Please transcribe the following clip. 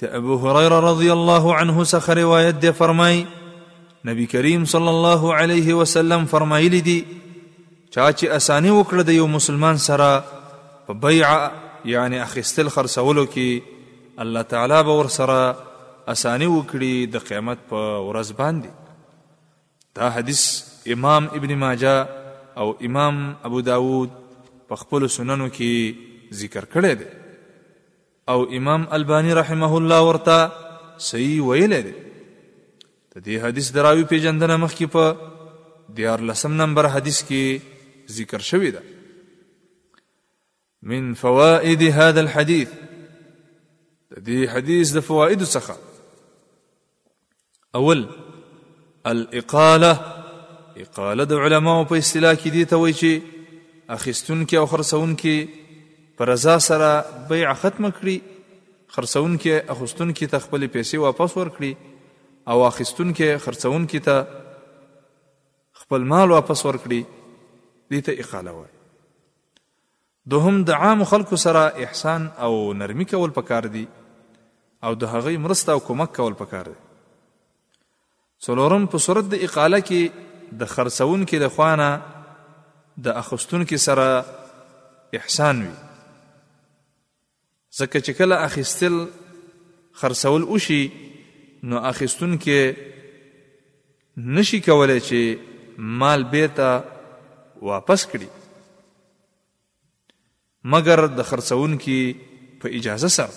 د ابو هريره رضی الله عنه څخه روایت دی فرمای نبی کریم صلی الله علیه وسلم فرمایلی دی چا چې اسانی وکړه د یو مسلمان سره په بیع یعنی اخیستل خرڅولو کې الله تعالی به ور سره اسانی وکړي د قیامت په ورځ باندې دا حدیث امام ابن ماجه او امام ابو داود په خپل سننو کې ذکر کړی دی او امام الباني رحمه الله ورته صحیح ویلی دی د دې حدیث دراوی پیجندنه مخکې په دیار لسم نمبر حدیث کې ذکر شوی ده من فوائد هذا الحديث د دې حدیث د فوائد څخه اول الاقاله اقاله د علماو په اصطلاح کې دي ته وایي چې اخیستونکي او خرڅونکي په رضا سره بیع ختم کړي خرڅونکي اخیستونکي ته خپل پیسې واپس ورکړي او اخیستونکي خرڅونکي ته خپل مال واپس ورکړي دي ته اقاله وایي دوهم د عامو خلکو سره احسان او نرمي کول پکار دي او د هغوی مرسته او کمک کول پکار دي څلورم په صورت د اقاله کې د خرڅونکي له خوا نه د اخستونکي سره احسان وي ځکه چې کله اخیستل خرڅول وشي نو اخیستونکي نشي کولای چې مال بیرته واپس کړي مګر د خرڅونکي په اجازه سره